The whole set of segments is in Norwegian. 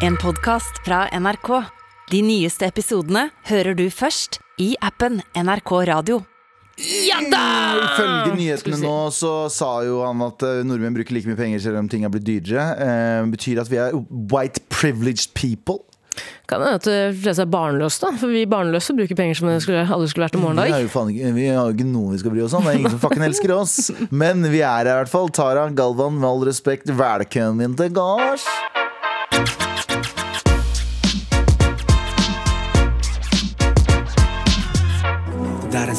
En podcast fra NRK. De nyeste episodene hører du først i appen NRK Radio. Ja da! Ifølge nyhetene nå så sa jo han at eh, nordmenn bruker like mye penger selv om ting er blitt dyrere. Eh, betyr at vi er white privileged people. Kan hende at de fleste er barnløse, da. For vi barnløse bruker penger som det skulle, aldri skulle vært en Vi har morgendag. jo faen ikke, vi har jo ikke noe vi skal bry oss om. Det er ingen som fucking elsker oss. Men vi er her i hvert fall. Tara Galvan, med all respekt, velkommen til gards.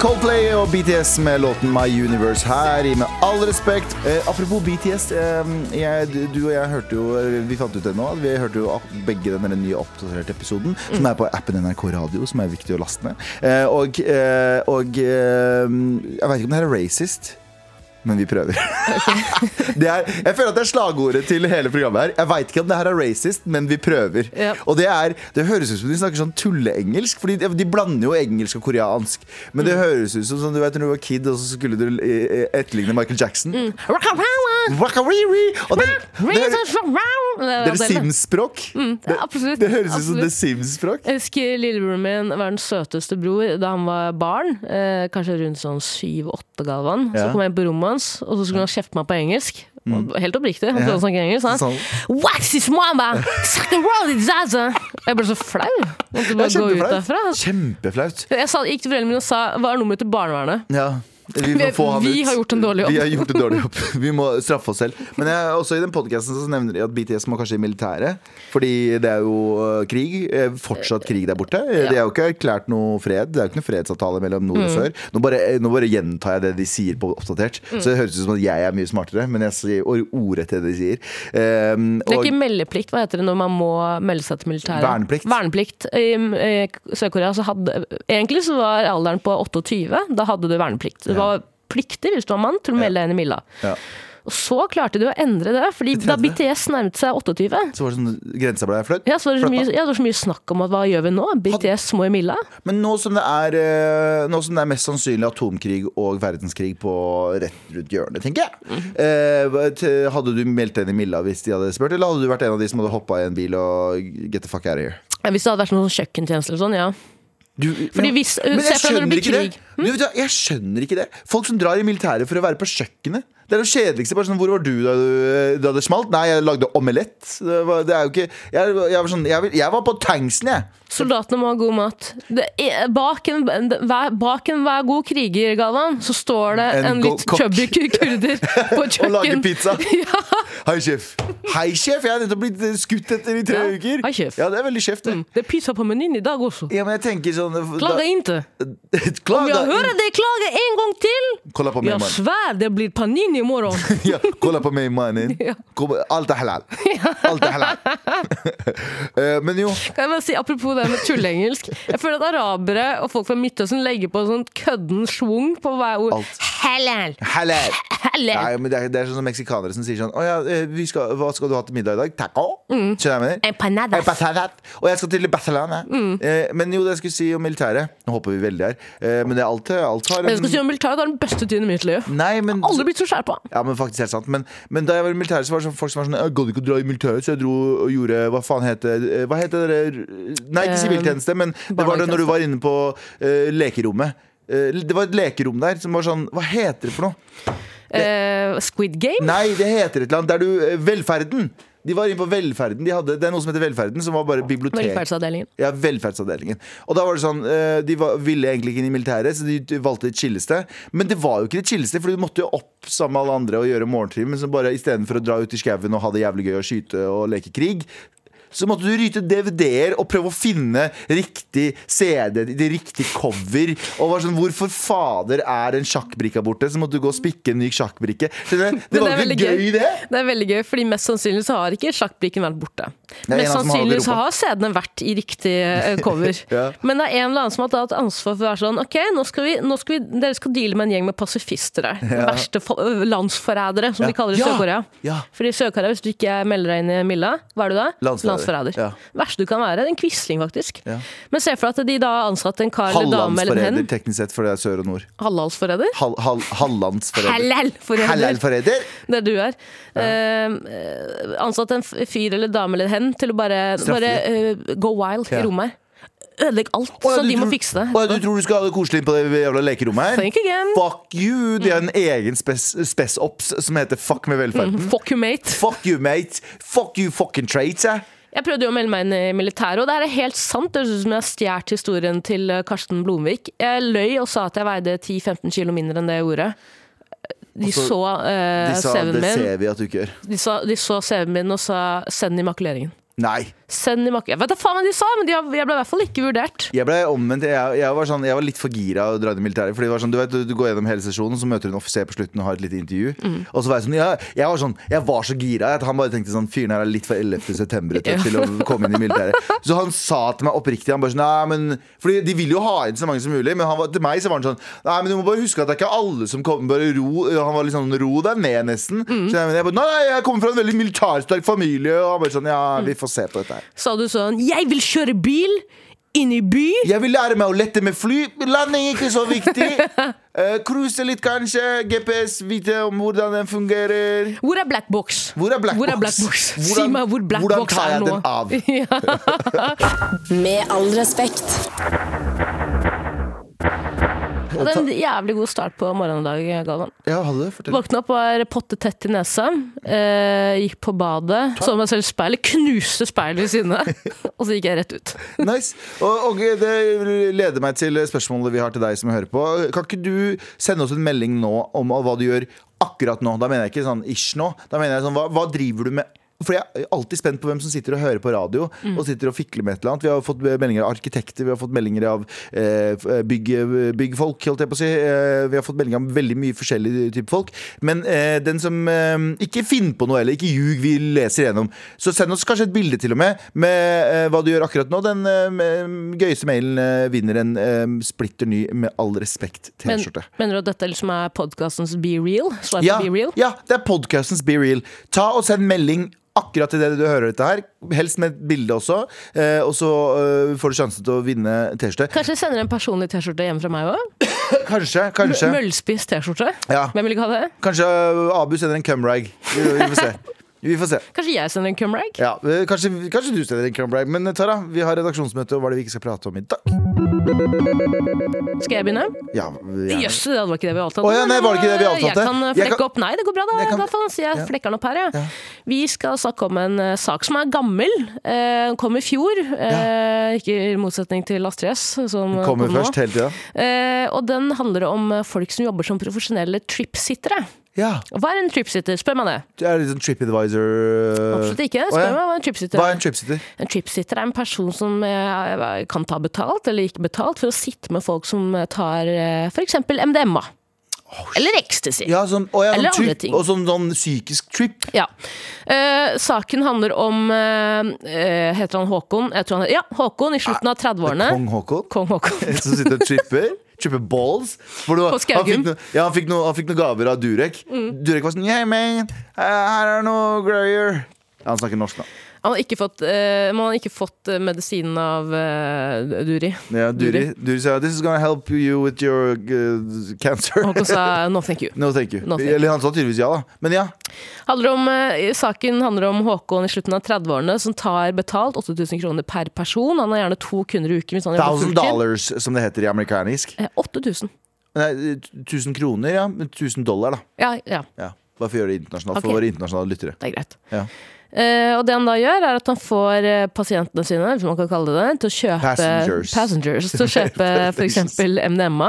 Coldplay og BTS med låten My Universe her i Med all respekt. Eh, apropos BTS. Eh, jeg, du og jeg hørte jo eh, Vi fant ut det nå. Vi hørte jo begge den nye oppdaterte episoden, som er på appen NRK Radio, som er viktig å laste ned. Eh, og eh, og eh, jeg veit ikke om det her er racist. Men vi prøver. det er, jeg føler at det er slagordet til hele programmet her. Jeg veit ikke om det her er racist, men vi prøver. Ja. Og det, er, det høres ut som de snakker sånn tulleengelsk, Fordi de, de blander jo engelsk og koreansk. Men Mm. det høres ut som, som du vet når du var kid, og så skulle du eh, eh, etterligne Michael Jackson. Mm. Og det, det, det, Det er Sims-språk. det er absolutt. Det høres ut som det er Sims-språk. Jeg husker lillebroren min var den søteste bror da han var barn. Eh, kanskje rundt sånn syv-åtte gav han. Så kom jeg inn på rommet hans, og så skulle han kjefte meg på engelsk. Og Helt oppriktig. Han prøvde å snakke engelsk. Sånn. Wax is mama! Suck the world is zaza!» Jeg ble så flau. Måtte bare er gå ut derfra. Kjempeflaut. Jeg sa, gikk til foreldrene mine og sa hva er nummeret til barnevernet? Ja. Vi, Vi- har gjort en dårlig jobb. Vi har gjort en dårlig jobb Vi må straffe oss selv. Men jeg, også i den podcasten så nevner de at BTS må kanskje i militæret. Fordi det er jo øh, krig. eh, Fortsatt krig der borte. Ja. Det er jo ikke erklært noe fred. Det er jo ikke noe fredsavtale mellom nord Mm. og sør. Nå bare, eh, nå bare gjentar jeg det de sier på oppdatert. Mm. Så det høres ut som at jeg er mye smartere, men jeg sier ordet ordrett det de sier. Um, Det er og- ikke meldeplikt, hva heter det når man må melde seg til militæret? Verneplikt. Verneplikt. I i Sør-Korea så hadde Egentlig så var alderen på 28. Da hadde du verneplikt. Det var pliktig hvis du var mann til å melde deg inn i Milla. ja. Og så klarte de å endre det, fordi da BTS nærmet seg 28 Så var det sånn grensa ble fløtt? ja, så var det, så mye, ja, det var så mye snakk om at hva gjør vi nå? BTS må i Milla. Men nå som, det er, eh, nå som det er mest sannsynlig atomkrig og verdenskrig på rett rundt hjørnet, tenker jeg Mm. eh, Hadde du meldt deg inn i Milla hvis de hadde spurt, eller hadde du vært en av de som hadde hoppa i en bil og get the fuck out of here? Hvis det hadde vært noen kjøkkentjenester, kjøkkentjeneste eller sånn, ja. Du, Fordi hvis- Men jeg det skjønner ikke det. krig. Hm? Du, vet du, jeg skjønner ikke det. Folk som drar i militæret for å være på kjøkkenet. Det er det kjedeligste. Bare sånn, Hvor var du da, du da det smalt? Nei, jeg lagde omelett. Det, var, det er jo ikke Jeg, jeg, var, sånn, jeg, jeg var på tanksen, jeg. Soldatene må ha god mat. Det bak, en, bak en hver god kriger, Galvan, så står det En en, litt chubby kurder på kjøkken. Og lager pizza. ja. Hei, sjef. Hei, sjef. Jeg har nettopp blitt eh, skutt etter i tre Ja. uker. Hei, sjef. Ja, det er veldig sjef, det. Det er pizza på menyen i dag også. Ja, men jeg tenker sånn Klaga inte. Om jeg hører deg klage en gang til, Kolla på meg, jeg svär det blir panini i morgen. Ja, kolla på meg, mannen. Alt er halal. Alt er halal. Eh, Men jo Kan jeg bare si, Apropos det med tulleengelsk. Jeg føler at arabere og folk fra Midtøsten legger på en sånn kødden schwung på hver ord. Alt. Halal. halal. Halal. Nei, men det er, det er sånn som meksikanere som sier sånn Å ja, eh, vi skal, hva skal du ha til middag i dag? Taco? Skjønner jeg mener? Empanadas. Og jeg skal til Barcelona. Eh, men jo, det jeg skulle si om militæret Nå hopper vi veldig her. Eh, men det er alt, alt har Jeg skal si om Militæret er den beste tiden i mitt liv. Nei, men Aldri blitt så skjerpa. Ja, men faktisk helt sant Men, men da jeg var i militæret, så var det sånn folk som var sånn Jeg gadd ikke å dra i militæret, så jeg dro og gjorde Hva faen heter det? Hva heter det? Nei, ikke Eh, siviltjeneste, men det var det når du var inne på uh, lekerommet. Uh, det var et lekerom der som var sånn Hva heter det for noe? Eh, Squid Game? Nei, det heter et eller annet. Der du Velferden. De var inne på velferden. De hadde, det er noe som heter Velferden, som var bare bibliotek. Velferdsavdelingen. Ja, velferdsavdelingen. Og da var det sånn eh, De var, ville egentlig ikke inn i militæret, så de valgte det chilleste. Men det var jo ikke det chilleste, for du måtte jo opp sammen med alle andre og gjøre morgentrim. Men så bare istedenfor å dra ut i skauen og ha det jævlig gøy og skyte og leke krig, så måtte du ryte DVD-er og prøve å finne riktig CD, det riktig cover. Og var sånn, Hvorfor fader er en sjakkbrikke borte? Så måtte du gå og spikke en ny sjakkbrikke. Det. Det var ikke gøy, det. Det er veldig gøy, fordi mest sannsynlig så har ikke sjakkbrikken vært borte. Mest sannsynlig så har CD-ene vært i riktig eh, cover. Ja. Men det er en eller annen som har tatt ansvar for å være sånn OK, nå skal vi, nå skal vi, dere skal deale med en gjeng med pasifister her. Verste fo- landsforrædere, som Ja. de kaller det i Ja. Sør-Korea. Ja. Fordi Sør-Korea, hvis du ikke melder deg inn i Milla, hva er du da? Landsforræder. Ja. Verste du kan være. En quisling, faktisk. Ja. Men se for deg at de da ansatte en kar eller dame eller en hen. teknisk sett, for det er sør og nord. Hallalsforræder? Hal, hal, Hallandsforræder. Halal-forræder. Halalforræder? Det du er. Eh, eh, ansatt en fyr eller dame eller hen til å bare, bare uh, go wild i rommet her. Ødelegg alt, oh, ja, så de de må fikse det. Oh, ja, du tror du skal ha det koselig på det jævla lekerommet her? Think again. Fuck you! De har en egen spes- spes-ops som heter Fuck med velferden. Fuck you, mate. Fuck you, mate. Fuck you, fucking traits. jeg. Jeg prøvde jo å melde meg inn i militæret, og det her er helt sant. Det høres ut som jeg har stjålet historien til eh, Karsten Blomvik. Jeg løy og sa at jeg veide 10-15 kilo mindre enn det jeg gjorde. De Altså, så eh, CV-en det min. De, sa, de så CV-en min og sa 'send i makuleringen'. Nei. Send i makke jeg vet da faen hva de sa, men de, jeg ble i hvert fall ikke vurdert. Jeg ble omvendt. Jeg, jeg, var sånn, jeg var litt for gira å dra inn i militæret. Fordi det var sånn, du, vet, du, du går gjennom hele sesjonen, så møter du en offiser på slutten og har et lite intervju. Mm. Og så var jeg sånn, jeg, var sånn Jeg var så gira at han bare tenkte sånn Fyren her er litt for 11. september til, til å komme inn i militæret. Så han sa til meg oppriktig Han bare sånn, nei, men Fordi de vil jo ha inn så mange som mulig, men han var, til meg så var han sånn Nei, men du må bare huske at det er ikke alle som kommer. Bare ro Han var litt sånn ro deg ned, nesten. Så jeg, bare, nei, jeg kommer fra en veldig militærsterk familie. Og han bare sånn Ja, vi får se på dette her. Sa du sånn 'jeg vil kjøre bil inn i by'? Jeg vil lære meg å lette med fly. Landing er ikke så viktig. Uh, Cruise litt, kanskje. GPS, vite om hvordan den fungerer. Hvor er black box? Hvor er black Hvor er box? black box? si Hvordan- meg hvor black hvordan tar er jeg den av? Med all respekt. Det er en jævlig god start på morgenen i dag, Galvan. Ja, hadde det. Fortell. Våkna opp, var potte tett i nesa. Eh, gikk på badet, så meg selv i speilet, knuste speilet ved siden av. Og så gikk jeg rett ut. Nice. Og, og det leder meg til spørsmålet vi har til deg som hører på. Kan ikke du sende oss en melding nå om hva du gjør akkurat nå? Da mener jeg ikke sånn ish nå. Da mener jeg sånn, hva, hva driver du med? For Jeg er alltid spent på hvem som sitter og hører på radio og sitter og fikler med et eller annet. Vi har fått meldinger av arkitekter, vi har fått meldinger av eh, bygg, byggfolk, holdt jeg på å si. Eh, vi har fått meldinger av veldig mye forskjellige typer folk. Men eh, den som eh, ikke finner på noe eller ikke ljug, vi leser gjennom. Så send oss kanskje et bilde til og med med eh, hva du gjør akkurat nå. Den eh, gøyeste mailen eh, vinner en eh, splitter ny Med all respekt Men, mener du at dette liksom er podkastens Be Real? Ja, Be Real? ja, det er podcastens Be Real. Ta og send melding akkurat idet det du hører dette her. Helst med et bilde også. Eh, og så eh, får du sjansen til å vinne T-skjorte. Kanskje jeg sender en personlig T-skjorte hjem fra meg òg? Kanskje. kanskje Møllspiss T-skjorte? Ja. Hvem vil ikke ha det? Kanskje eh, Abu sender en cumrag. Vi, vi får se. Vi får se. Kanskje jeg sender en cumrag? Ja, eh, kanskje, kanskje du sender en cumrag. Men eh, Tara, vi har redaksjonsmøte, og hva er det vi ikke skal prate om i dag? Skal jeg begynne? Ja. Jøss, det var ikke det vi avtalte. Å ja, nei, var det ikke det vi avtalte? Jeg kan Jeg flekke kan- opp. Nei, det går bra, da. Jeg kan- fall så jeg Ja. flekker den opp her, ja. Ja. Vi skal snakke om en uh, sak som er gammel. Den Den kom i fjor. eh, Ikke i motsetning til Astrid S. Som Kommer kom først hele tida. Og den handler om folk som jobber som profesjonelle tripsittere. Ja. Hva er en tripsitter? Spør meg det. Du er litt sånn TripAdvisor eh, Absolutt ikke. Spør Spør ja. meg hva en tripsitter Hva er er. en tripsitter? En tripsitter er en person som eh, kan ta betalt eller ikke betalt for å sitte med folk som tar f.eks. MDMA. Eller ecstasy. Ja, som, å, ja, Eller sånn andre ting. Og sånn, sånn psykisk trip. Ja. Eh, saken handler om eh, eh, Heter han Håkon? Han, ja, Håkon i slutten av 30-årene. Kong Håkon? Kong Håkon. Som sitter og tripper. Tripper balls. Det På Skaugum. Han ja, han, fikk noe, han fikk noe gaver av Durek. Mm. Durek var sånn Yeah, man, eh, her er noe greier. Han snakker norsk, da. Han har ikke fått, uh, man har ikke fått eh, medisinen av uh, Duri. Ja, Duri, Duri sa This is gonna help you with your uh, cancer. Håkon sa no thank you. No, thank you. No, thank you. Eller han sa tydeligvis ja, da. Men ja. Handler om, eh, saken handler om Håkon i slutten av 30-årene som tar betalt 8000 kroner per person. Han har gjerne to kunder i uken Thousand dollars, som det heter i amerikanisk. Eh, 8000. Nei, 1000 kroner, ja. Men 1000 dollar, da. Ja, ja, Ja. Bare for å gjøre det internasjonalt okay. for våre internasjonale lyttere. det er greit. Ja. Eh, og det han da gjør, er at han får eh, pasientene sine, hvis man kan kalle det det, til å kjøpe Passengers. passengers til å kjøpe f.eks. MDMA.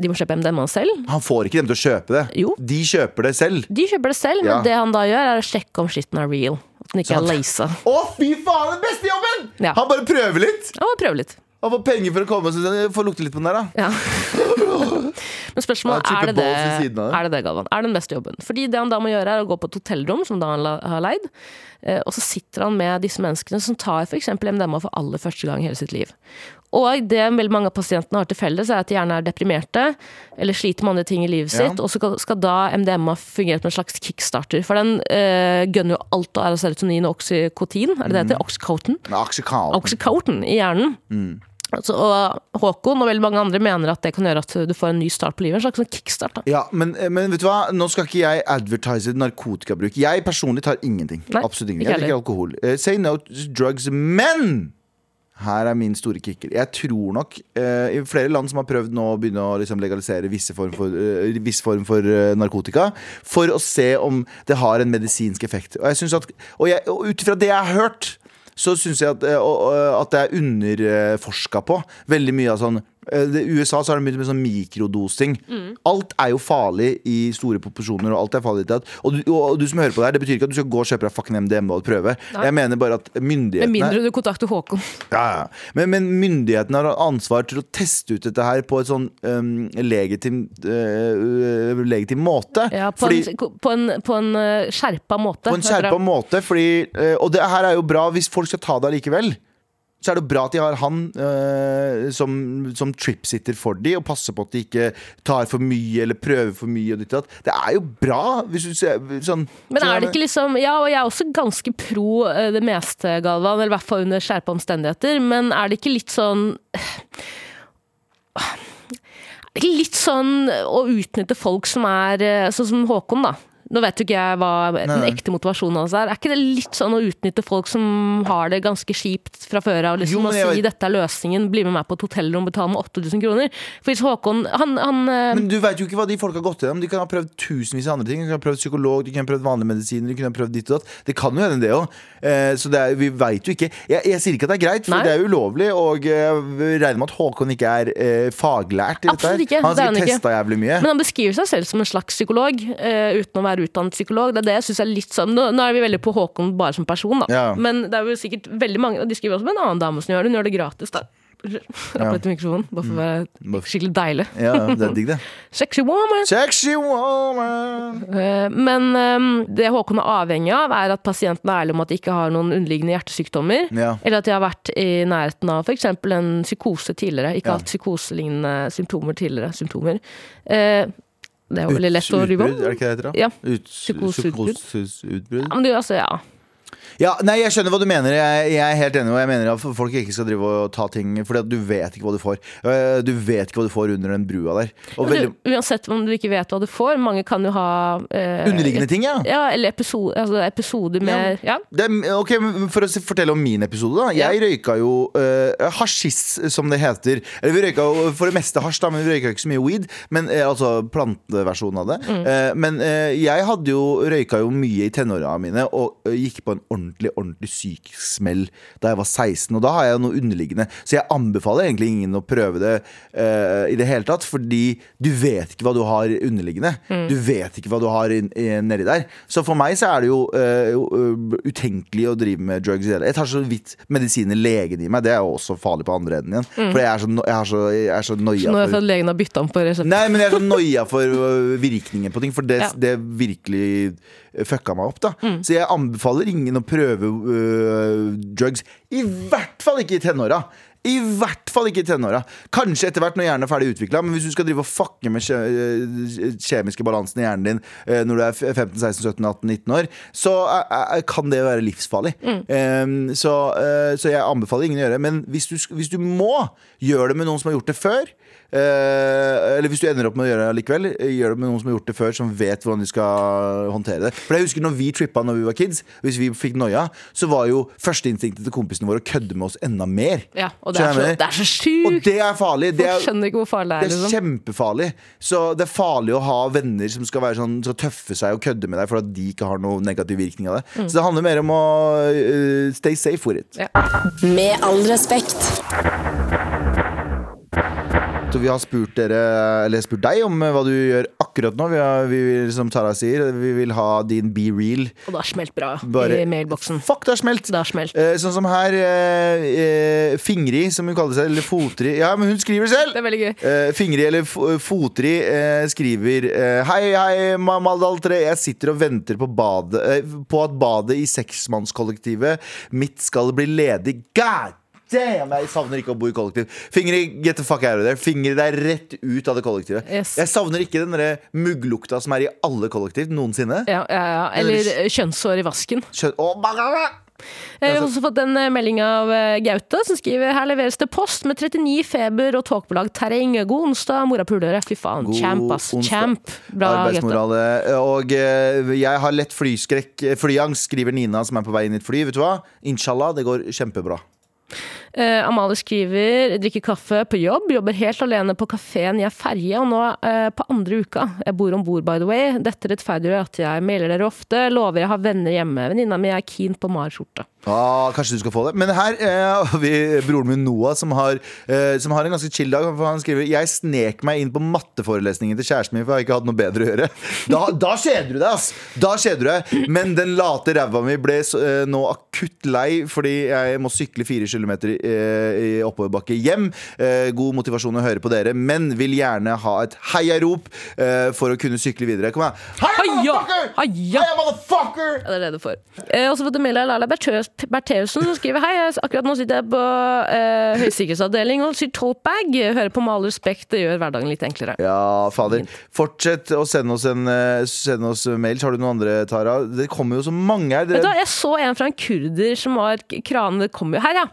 De må kjøpe MDMA selv. Han får ikke dem til å kjøpe det. Jo. De kjøper det selv. De kjøper det selv, Ja. men det han da gjør, er å sjekke om skitten er real. At den ikke han... er laza. Å, fy faen! Den beste jobben! Ja. Han bare prøver litt. Han bare prøver litt. Han får penger for å komme og får lukte litt på den der, da. Ja. Men spørsmålet Ja, er det det, er det det, Galvan? Er det den beste jobben? Fordi det han da må gjøre, er å gå på et hotellrom, som da han har leid, eh, og så sitter han med disse menneskene som tar f.eks. MDMA for aller første gang i hele sitt liv. Og det veldig mange av pasientene har til felles, er at de gjerne er deprimerte eller sliter med andre ting i livet Ja. sitt, og så skal, skal da MDMA fungere som en slags kickstarter. For den øh, gønner jo alt av serotonin og oksykotin, er det det Mm. heter? Oxycotin oxycotin i hjernen. Mm. Altså, og Håkon og veldig mange andre mener at det kan gjøre at du får en ny start på livet. En slags sånn kickstart. da. Ja, men, men vet du hva? Nå skal ikke jeg advertise narkotikabruk. Jeg personlig tar ingenting. Nei, Absolutt ingenting. Jeg drikker alkohol. Uh, say no to drugs, men her er min store kicker. Jeg tror nok uh, i flere land som har prøvd nå å begynne å liksom legalisere visse form for, uh, viss form for uh, narkotika, for å se om det har en medisinsk effekt. Og, jeg synes at, og, jeg- og ut ifra det jeg har hørt, så syns jeg at, eh, at det er underforska på. Veldig mye av sånn I USA så har de begynt med sånn mikrodosing. Alt er jo farlig i store proporsjoner. Og alt er farlig og, du, og du som hører på det her, det betyr ikke at du skal gå og kjøpe deg fucking MDMA og prøve. Jeg mener bare at Med myndighetene mindre du kontakter Håkon. ja, ja. Men, men myndighetene har ansvar til å teste ut dette her på et sånn um, legitim, uh, legitim måte. Ja, på, Fordi- en, på en, på en eh, skjerpa måte. på en skjerpa måte, fordi uh, Og det her er jo bra hvis folk skal ta det allikevel. Så er det bra at de har han uh, som, som tripsitter for de og passer på at de ikke tar for mye eller prøver for mye. Og ditt og. Det er jo bra, hvis du ser sånn Men er det ikke liksom Ja, og jeg er også ganske pro uh, det meste, Galvan. Eller i hvert fall under skjerpa omstendigheter. Men er det ikke litt sånn ikke litt sånn å utnytte folk som er eh, sånn som Håkon, da? Nå vet jo ikke jeg hva den ekte motivasjonen hans er. Er ikke det litt sånn å utnytte folk som har det ganske kjipt fra før av? Liksom, og si dette er løsningen, bli med meg på et hotellrom, betal meg 8000 kroner. For hvis Håkon Han, han eh, Men du vet jo ikke hva de folk har gått gjennom. De kan ha prøvd tusenvis av andre ting. De kan ha prøvd psykolog, de kan ha prøvd vanlige medisiner. De kan ha prøvd ditt og datt. Det kan jo hende, det òg. Eh, så det er, vi veit jo ikke. Jeg, jeg sier ikke at det er greit, for Nei. det er ulovlig. Og eh, jeg regner med at Håkon ikke er eh, faglært i dette. Absolutt ikke. Han har sikkert testa jævlig mye. Men han beskriver seg selv som en slags psykolog, eh, uten å være utdannet psykolog. Det er det jeg synes er litt sånn Nå, nå er vi veldig på Håkon bare som person, da. Ja. Men det er jo sikkert veldig mange Og de skriver også med en annen dame som gjør det. Hun gjør det gratis, da. Rapp litt i mikrofonen, bare for å være skikkelig deilig. Ja, det er digg, det. Sexy woman! Sexy woman. Eh, Men um, det Håkon er avhengig av, er at pasienten er ærlig om at de ikke har noen underliggende hjertesykdommer. Ja. Eller at de har vært i nærheten av f.eks. en psykose tidligere. Ikke Ja. hatt psykoselignende symptomer tidligere. Symptomer. Eh, Det er jo veldig lett å rive Utbrudd, er det ikke det det heter? da? Ja. Ut, Psykoseutbrudd. psykoseutbrudd. Ja, men du, altså, ja. Ja, nei, jeg skjønner hva du mener. Jeg, jeg er helt enig. Og jeg mener at folk ikke skal drive og ta ting Fordi at du vet ikke hva du får. Eh, Du vet ikke hva du får under den brua der. Men veldig, du, uansett om du ikke vet hva du får, mange kan jo ha eh, underliggende ting, ja. Ja, eller episode, altså episoder med Ja. Det, er- ok, For å fortelle om min episode. da Jeg røyka jo eh, hasjis, som det heter. Eller Vi røyka jo for det meste hasj, da men vi røyka ikke så mye weed. Men eh, Altså planteversjonen av det. Eh, men eh, jeg hadde jo røyka jo mye i tenåra mine og gikk på en ordentlig ordentlig syk smell da jeg var 16. Og da har jeg noe underliggende. Så jeg anbefaler egentlig ingen å prøve det uh, i det hele tatt, fordi du vet ikke hva du har underliggende. Du vet ikke hva du har nedi der. Så for meg så er det jo uh, utenkelig å drive med drugs. Jeg tar så vidt medisiner legen gir meg. Det er jo også farlig på andre enden igjen. For jeg er så, jeg er så, jeg er så noia Nå har legen har bytta om på resepten? Nei, men jeg er så noia for virkningen på ting, for det, Ja. det virkelig fucka meg opp. da Så jeg anbefaler ingen å prøve uh, drugs. I hvert fall ikke i tenåra. I hvert fall ikke i tenåra. Kanskje etter hvert når hjernen er ferdig utvikla, men hvis du skal drive og fucke med øh, kjemiske balansen i hjernen din øh, når du er 15, 16, 17, 18, 19 år, så kan det være livsfarlig. Um, så, så jeg anbefaler ingen å gjøre det. Men hvis du, hvis du må, gjør det med noen som har gjort det før. Eh, eller hvis du ender opp med å gjøre det likevel, gjør det med noen som har gjort det før, som vet hvordan de skal håndtere det. For jeg husker når vi trippa når vi var kids, hvis vi fikk noia, så var jo førsteinstinktet til kompisene våre å kødde med oss enda mer. Ja, og det er så, det er så Og det er farlig. Det er, skjønner ikke hvor farlig det det er. er Liksom. kjempefarlig. Så det er farlig å ha venner som skal, være sånn, skal tøffe seg og kødde med deg for at de ikke har noen negativ virkning av det. Så det handler mer om å uh, stay safe for it. Ja. Med all respekt. Så vi har spurt dere, eller spurt deg om eh, hva du gjør akkurat nå. Vi, har, vi vil, som Tara sier, vi vil ha din be real. Og det har smelt bra Bare- i mailboksen. Fuck, det har smelt! Det har smelt. Eh, sånn som her, eh, eh, Fingri, som hun kaller seg, eller Fotri. Ja, men hun skriver selv! Det er veldig gøy. Eh, Fingri eller Fotri eh, skriver Hei, hei, Maldal 3. Jeg sitter og venter på, badet, på at badet i seksmannskollektivet mitt skal bli ledig. God damn! Jeg savner ikke å bo i kollektiv. Fingre, get the fuck out of there. Fingre deg rett ut av det kollektivet. Yes. Jeg savner ikke den mugglukta som er i alle kollektiv noensinne. Ja, ja, ja. Eller Eller kjønnshår i vasken. Kjøn oh. Eh, har også fått en eh, melding av eh, Gaute, som skriver her leveres det post med 39 feber og tåkebelag terreng. God onsdag, mora pulere. Fy faen. God Champ, ass. onsdag. Champ. Bra. Arbeidsmorale. Og eh, jeg har lett flyskrekk. Flyangst, skriver Nina, som er på vei inn i et fly. Vet du hva? Inshallah, det går kjempebra. Eh, Amalie skriver drikker kaffe på jobb, jobber helt alene på kafeen ei ferje, og nå uh, på andre uka. Jeg bor om bord, by the way. Dette rettferdiggjør at jeg mailer dere ofte. Lover jeg har venner hjemme. Venninna mi er keen på Mar-skjorte. Ah, kanskje du skal få det. Men her eh, har vi broren min Noah, som har, eh, som har en ganske chill dag. For han skriver Jeg snek meg inn på matteforelesningen til kjæresten min, for jeg har ikke hatt noe bedre å gjøre. Da, da kjeder du deg, ass! Da kjeder du deg. Men den late ræva mi ble eh, nå akutt lei fordi jeg må sykle fire kilometer eh, i oppoverbakke hjem. Eh, god motivasjon å høre på dere, men vil gjerne ha et heiarop eh, for å kunne sykle videre. Kom igjen. Heia, motherfucker! Heia! Heia, motherfucker! Ja, det er det du får. Eh, også fått en mail av Laila Bertøs- Bertheussen som skriver Hei, akkurat nå sitter jeg på eh, høysikkerhetsavdeling og syr toltbag. Hører på med all respekt, det gjør hverdagen litt enklere. Ja, fader. Fortsett å sende oss, en, eh, sende oss mails. Har du noen andre, Tara? Det kommer jo så mange her. Vet du hva, Jeg så en fra en kurder som var det kommer jo her, ja.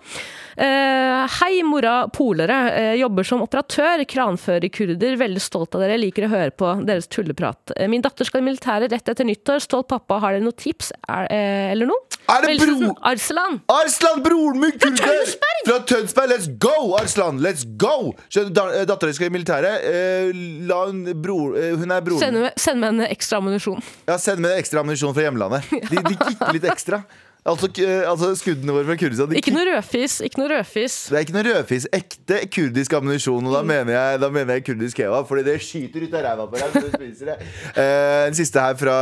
Uh, hei, mora polere. Uh, jobber som operatør, kranfører kurder. Veldig stolt av dere. Liker å høre på deres tulleprat. Uh, min datter skal i militæret rett etter nyttår. Stolt pappa. Har dere noen tips er, eller noe? Er det bro- Arslan. Arslan, broren min! kurder! Tønsberg! Fra Tønsberg! Let's go, Arslan! Let's go! Skjønner eh, Dattera di skal i militæret. Eh, la hun bror eh, Hun er broren. Send med, send en ekstra ammunisjon. Ja, send med ekstra ammunisjon fra hjemlandet. De, de kikker litt ekstra. Altså, eh, altså skuddene våre fra Kurdistan Ikke noe rødfis. Ikke noe rødfis. Det er ikke noe rødfis. Ekte kurdisk ammunisjon. Og da mener, jeg, da mener jeg kurdisk kebab, fordi det skyter ut av ræva på deg. du spiser det. Eh, en siste her fra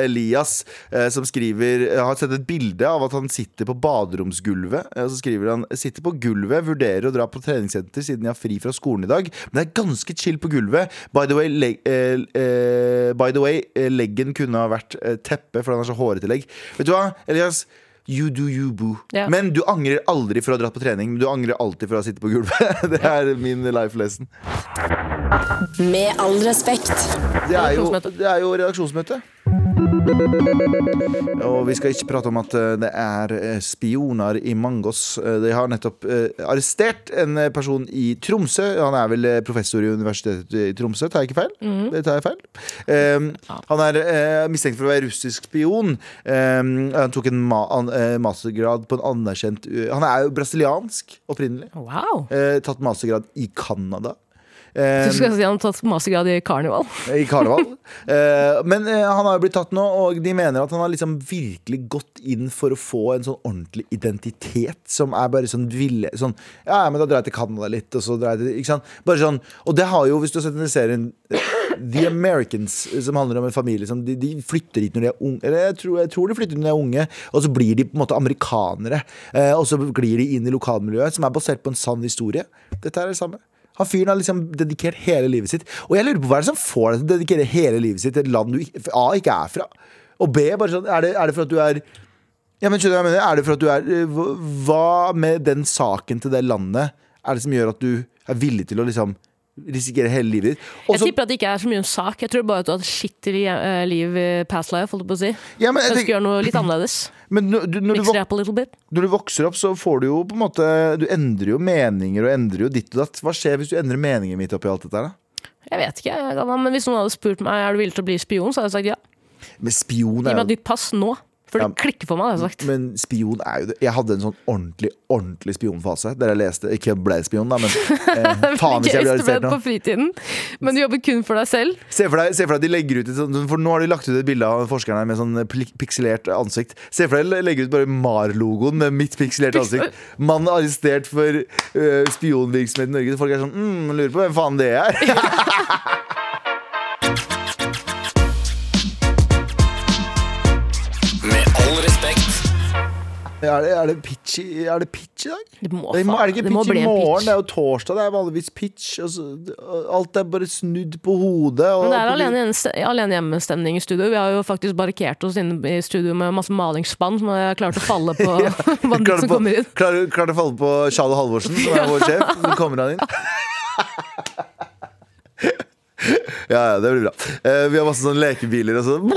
Elias, eh, som skriver Jeg Har sett et bilde av at han sitter på baderomsgulvet. Og så skriver han sitter på gulvet, vurderer å dra på treningssenter siden jeg har fri fra skolen i dag. Men det er ganske chill på gulvet. By the way, leg, eh, eh, by the way eh, leggen kunne ha vært eh, teppe, for han har så hårete legg. Vet du hva, Elias? You do you, boo. Ja. Men du angrer aldri for å ha dratt på trening. Men du angrer alltid for å ha sittet på gulvet. Det er min life lesson. Med all respekt. Det er jo, det er jo redaksjonsmøte. Og vi skal ikke prate om at eh, det er eh, spioner i Mangos. Eh, De har nettopp arrestert en person i Tromsø. Han er vel professor i Universitetet i Tromsø, tar jeg ikke feil? Det tar jeg feil. Um, han er mistenkt for å være russisk spion. Um, han tok en ma an mastergrad på en anerkjent uh, Han er jo brasiliansk opprinnelig. Wow. Tatt mastergrad i Canada. Du skal si han har tatt mastergrad i karneval. i karneval. Eh, men eh, han har jo blitt tatt nå, og de mener at han har liksom virkelig gått inn for å få en sånn ordentlig identitet som er bare sånn ville sånn, Ja, men da drar jeg til Canada litt, og så drar jeg til Ikke sant? Bare sånn, og det har jo, hvis du har sett den serien eh, The Americans, som handler om en familie som de, de flytter hit når de er unge Eller jeg tror, jeg tror de flytter når de er unge, og så blir de på en måte amerikanere. Og så glir de inn i lokalmiljøet, som er basert på en sann historie. Dette er det samme. Han fyren har liksom dedikert hele livet sitt. Og jeg lurer på hva er det som får deg til å dedikere hele livet sitt til et land du A ikke er fra, og B bare sånn Er det, er det for at du er Ja, men skjønner jeg mener? Er det for at du er Hva med den saken til det landet er det som gjør at du er villig til å liksom risikere hele livet ditt? Også, Jeg tipper at det ikke er så mye en sak. Jeg tror bare at du har et skittig eh, liv i past life. holdt på å si ja, men, jeg Ønsker å gjøre noe litt annerledes. men når, du, når, du, når du vokser opp, så får du jo på en måte Du endrer jo meninger og endrer jo ditt og datt. Hva skjer hvis du endrer meninger midt oppi alt dette da? Jeg vet ikke, jeg, men Hvis noen hadde spurt meg er du villig til å bli spion, så hadde jeg sagt ja. Men spion Gi er meg et jo nytt pass nå. For det Ja. klikker for meg, det har jeg sagt. Men spion er jo det. Jeg hadde en sånn ordentlig ordentlig spionfase der jeg leste Ikke ble spion, da, men eh, faen hvis jeg blir arrestert nå. på fritiden, men du jobber kun for deg selv. Se for, deg, se for deg de legger ut For nå har de lagt ut et bilde av forskeren her med sånn pikselert ansikt. Se for deg de legger ut bare MAR-logoen med mitt pikselerte ansikt. Mann arrestert for uh, spionvirksomhet i Norge. Folk er sånn mm, Lurer på hvem faen det er. Er det, er det pitch i, er det pitch i dag? Det må, Det, må, er det ikke pitch i morgen? pitch. Det er jo torsdag. Det er vanligvis pitch. Så, alt er bare snudd på hodet. Men det er alene, alene hjemmestemning i studio. Vi har jo faktisk barrikert oss inne i studio med masse malingsspann som har klart å falle på ja. Klarer som på- kommer inn. Klarer, klarer å falle på Charlo Halvorsen, som er vår sjef. Så kommer han inn. Ja, ja, det blir bra. Eh, vi har masse sånne lekebiler og sånn.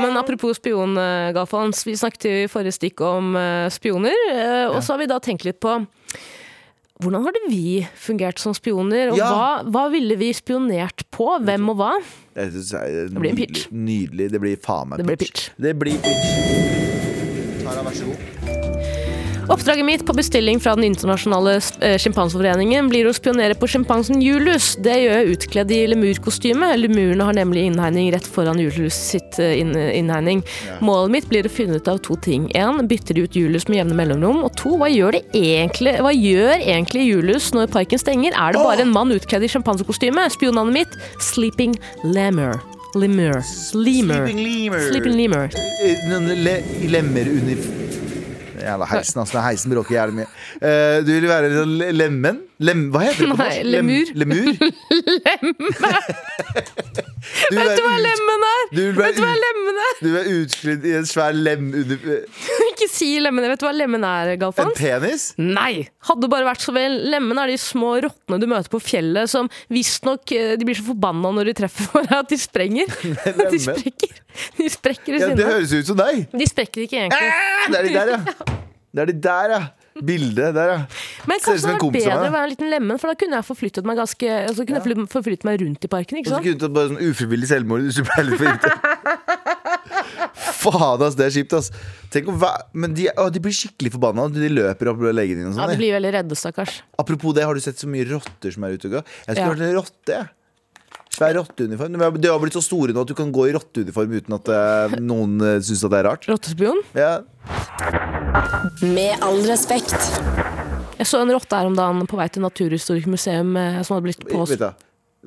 Men apropos spion, eh, Vi snakket jo i forrige stikk om eh, spioner. eh, Og så har vi da tenkt litt på hvordan hadde vi fungert som spioner? Og Ja. hva, hva ville vi spionert på? Hvem og hva? Det blir en pitch. nydelig. Det blir faen meg Det blir pitch. Det blir pitch. Tara, vær så god. Oppdraget mitt på bestilling fra Den internasjonale eh, sjimpanseforeningen blir å spionere på sjimpansen Julius. Det gjør jeg utkledd i lemurkostyme. Lemurene har nemlig innhegning rett foran Julius sitt eh, innhegning. Målet mitt blir å finne ut av to ting. En, bytter de ut Julius med jevne mellomrom? Og to, hva gjør, det egentlig, hva gjør egentlig Julius når parken stenger? Er det bare en mann utkledd i sjimpansekostyme? Spionene mitt? Sleeping Lemur. Lemur. Lemur. Sleeping lemur. Sleeping Lemur. Eh, noen Le lemmer under Jævla heisen, altså. Heisen bråker jævlig mye. Uh, du vil være en sånn lemen? Lem, hva heter det på norsk? lemur. Lem, lemur? Du vil Vet du hva ut- lemmen er? Du vil Vet du hva ut- lemmen er? Du er utsklidd i en svær lem under Ikke si lemen. Vet du hva lemen er, En Galfans? penis? Nei! Hadde bare vært så vel. Lemen er de små rottene du møter på fjellet som visstnok eh, De blir så forbanna når de treffer hverandre at de sprenger. De sprekker. De sprekker i Ja, det sinne. høres ut som deg. De sprekker ikke egentlig. Ah, Det er de der, ja. Det er de der, ja. Bildet der, ja. Men kanskje det hadde vært bedre å være en liten lemen, for da kunne jeg forflyttet meg ganske altså kunne jeg forflyttet- meg rundt i parken. Og så kunne du tatt bare sånn ufrivillig selvmord hvis du ble litt. Faen, ass. Det er kjipt, ass. Men de, å, de blir skikkelig forbanna. De løper opp legen din og Ja, sånn. De blir veldig redde, stakkars. Apropos det, har du sett så mye rotter som er ute og går? Jeg skulle Ja. vært en rotte. jeg. Svær rotteuniform. De har blitt så store nå at du kan gå i rotteuniform uten at eh, noen uh, syns at det er rart. Rottespion. Ja. Med all respekt. Jeg så en rotte her om dagen på vei til Naturhistorisk museum eh, som hadde blitt påst... du,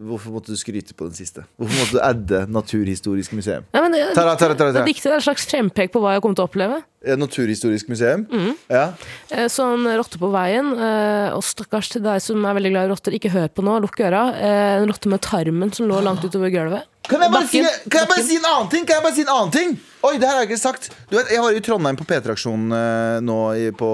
hvorfor måtte du skryte på den siste? Hvorfor måtte du adde Naturhistorisk museum? Nei, men det, Tara, Tara, Tara, Tara. viktig, er et slags frempek på hva jeg kommer til å oppleve. Eh, Naturhistorisk museum? Mm. Ja. Eh, Så en rotte på veien, eh, og stakkars til deg som er veldig glad i rotter, ikke hør på nå, lukk øra. Eh, En rotte med tarmen som lå langt utover gulvet. Kan jeg, bare si, kan jeg bare si en annen ting? Kan jeg bare si en annen ting? Oi, det her har jeg ikke sagt. Du vet, Jeg var i Trondheim på P3-aksjonen eh, nå i, på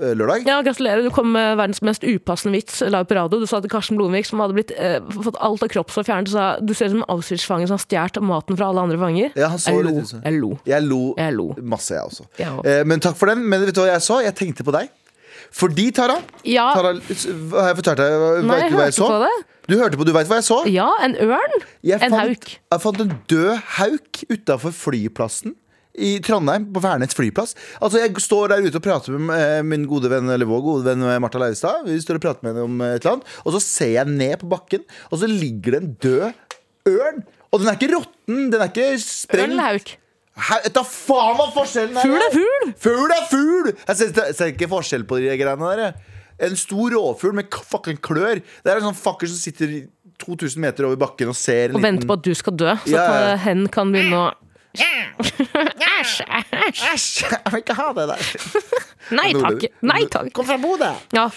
eh, lørdag. Ja, Gratulerer, du kom med verdens mest upassende vits live på radio. Du sa til Karsten Blomvik, som hadde blitt, eh, fått alt av kroppshår fjernet, du sa du ser ut som en Auschwitz-fange som har stjålet maten fra alle andre fanger. Ja, han så jeg lo. Jeg lo. Jeg lo, Jeg lo. masse, jeg også. Også. Eh, men takk for den. Men vet du hva jeg så? Jeg tenkte på deg. Fordi, Tara, Ja, Tara Har jeg fortalt deg nei, hva jeg jeg så? på det. Du hørte på, du veit hva jeg så? Ja, en ørn. Jeg En fant, hauk. Jeg fant en død hauk utafor flyplassen i Trondheim, på Værnes flyplass. Altså Jeg står der ute og prater med eh, min gode venn Eller vår gode venn eh, Martha Leivestad. Vi står og prater med henne om et eller annet Og så ser jeg ned på bakken, og så ligger det en død ørn. Og den er ikke råtten, den er ikke sprengt. eller hauk? Hæ, Da faen hva forskjellen er! Fugl er fugl! Fugl er fugl! Jeg ser, jeg ser ikke forskjell på de greiene der. jeg. En stor råfugl med fucking klør. Det er en sånn fucker som sitter 2000 meter over bakken og ser en Og venter på at du skal dø, så Ja, at ja. hen kan begynne å Æsj! Jeg vil ikke ha det der. Nei takk! Nei takk! Kom fra Bodø! Ja.